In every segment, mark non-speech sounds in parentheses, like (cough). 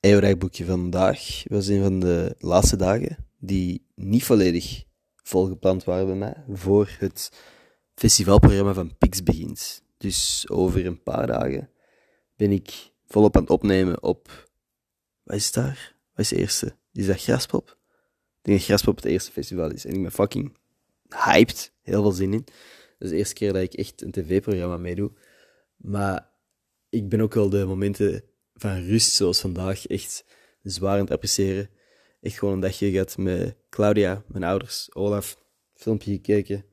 EORAG-boekje vandaag was een van de laatste dagen die niet volledig volgepland waren bij mij voor het festivalprogramma van Pix begint. Dus over een paar dagen ben ik volop aan het opnemen op... Wat is het daar? Wat is de eerste? Is dat Graspop? Ik denk dat Graspop het eerste festival is. En ik ben fucking hyped. Heel veel zin in. Dat is de eerste keer dat ik echt een tv-programma meedoe. Maar ik ben ook wel de momenten van rust, zoals vandaag, echt zwaar aan het appreciëren. Echt gewoon een dagje gehad met Claudia, mijn ouders, Olaf, filmpje gekeken.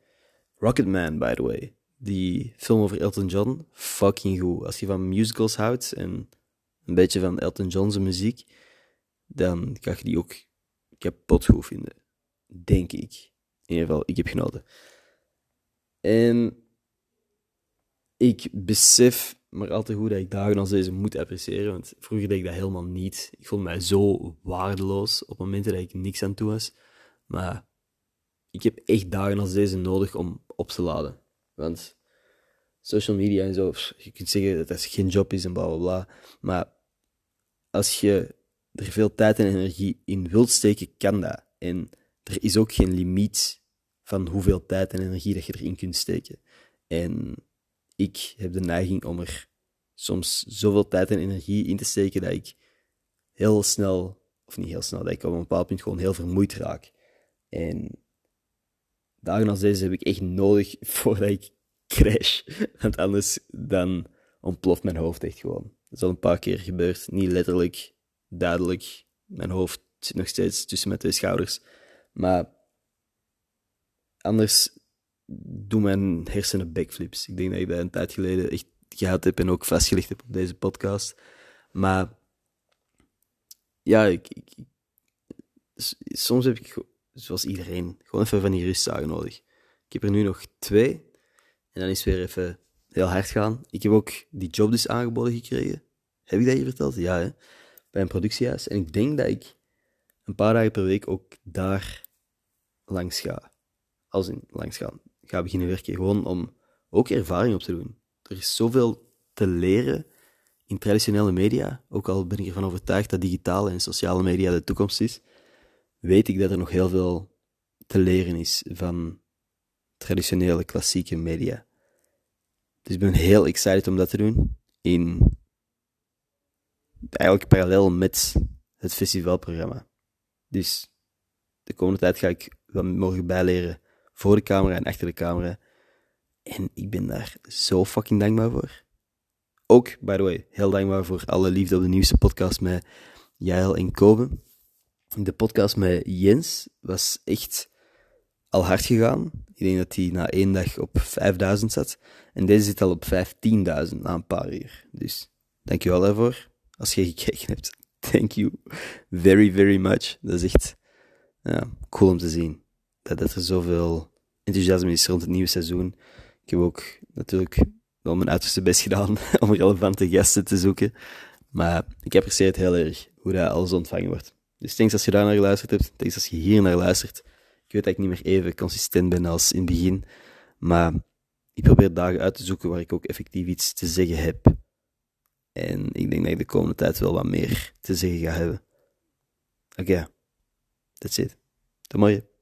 Rocketman, by the way. Die film over Elton John, fucking goed. Als je van musicals houdt en een beetje van Elton John's muziek, dan kan je die ook kapot goed vinden. Denk ik. In ieder geval, ik heb genoten. En ik besef maar al te goed dat ik dagen als deze moet appreciëren. Want vroeger deed ik dat helemaal niet. Ik vond mij zo waardeloos op momenten dat ik niks aan toe was. Maar ik heb echt dagen als deze nodig om op te laden. Want social media en zo, je kunt zeggen dat dat geen job is en bla bla bla. Maar als je er veel tijd en energie in wilt steken, kan dat. En er is ook geen limiet van hoeveel tijd en energie dat je erin kunt steken. En ik heb de neiging om er soms zoveel tijd en energie in te steken dat ik heel snel, of niet heel snel, dat ik op een bepaald punt gewoon heel vermoeid raak. En dagen als deze heb ik echt nodig (laughs) voordat ik crash. Want anders dan ontploft mijn hoofd echt gewoon. Dat is al een paar keer gebeurd. Niet letterlijk, duidelijk. Mijn hoofd zit nog steeds tussen mijn twee schouders. Maar anders doen mijn hersenen backflips. Ik denk dat ik dat een tijd geleden echt gehad heb en ook vastgelegd heb op deze podcast. Maar ja, ik, soms heb ik, zoals iedereen, gewoon even van die rustdagen nodig. Ik heb er nu nog twee en dan is weer even heel hard gaan. Ik heb ook die job dus aangeboden gekregen. Heb ik dat hier verteld? Ja, bij een productiehuis. En ik denk dat ik een paar dagen per week ook daar langs ga. Als in langs gaan ga beginnen werken. Gewoon om ook ervaring op te doen. Er is zoveel te leren in traditionele media. Ook al ben ik ervan overtuigd dat digitale en sociale media de toekomst is, weet ik dat er nog heel veel te leren is van traditionele klassieke media. Dus ik ben heel excited om dat te doen. In eigenlijk parallel met het festivalprogramma. Dus de komende tijd ga ik wat mogen bijleren voor de camera en achter de camera. En ik ben daar zo fucking dankbaar voor. Ook, by the way, heel dankbaar voor alle liefde op de nieuwste podcast met Jael en Kobe. De podcast met Jens was echt al hard gegaan. Ik denk dat hij na één dag op 5000 zat. En deze zit al op 15.000 na een paar uur. Dus dankjewel daarvoor. Als je gekeken hebt, (laughs) thank you very, very much. Dat is echt ja, cool om te zien dat, er zoveel enthousiasme is rond het nieuwe seizoen. Ik heb ook natuurlijk wel mijn uiterste best gedaan (laughs) om relevante gasten te zoeken. Maar ik apprecieer het heel erg hoe dat alles ontvangen wordt. Dus thanks als je daar naar geluisterd hebt. Thanks als je hier naar luistert. Ik weet dat ik niet meer even consistent ben als in het begin. Maar ik probeer dagen uit te zoeken waar ik ook effectief iets te zeggen heb. En ik denk dat ik de komende tijd wel wat meer te zeggen ga hebben. Oké, okay. that's it. Tot morgen.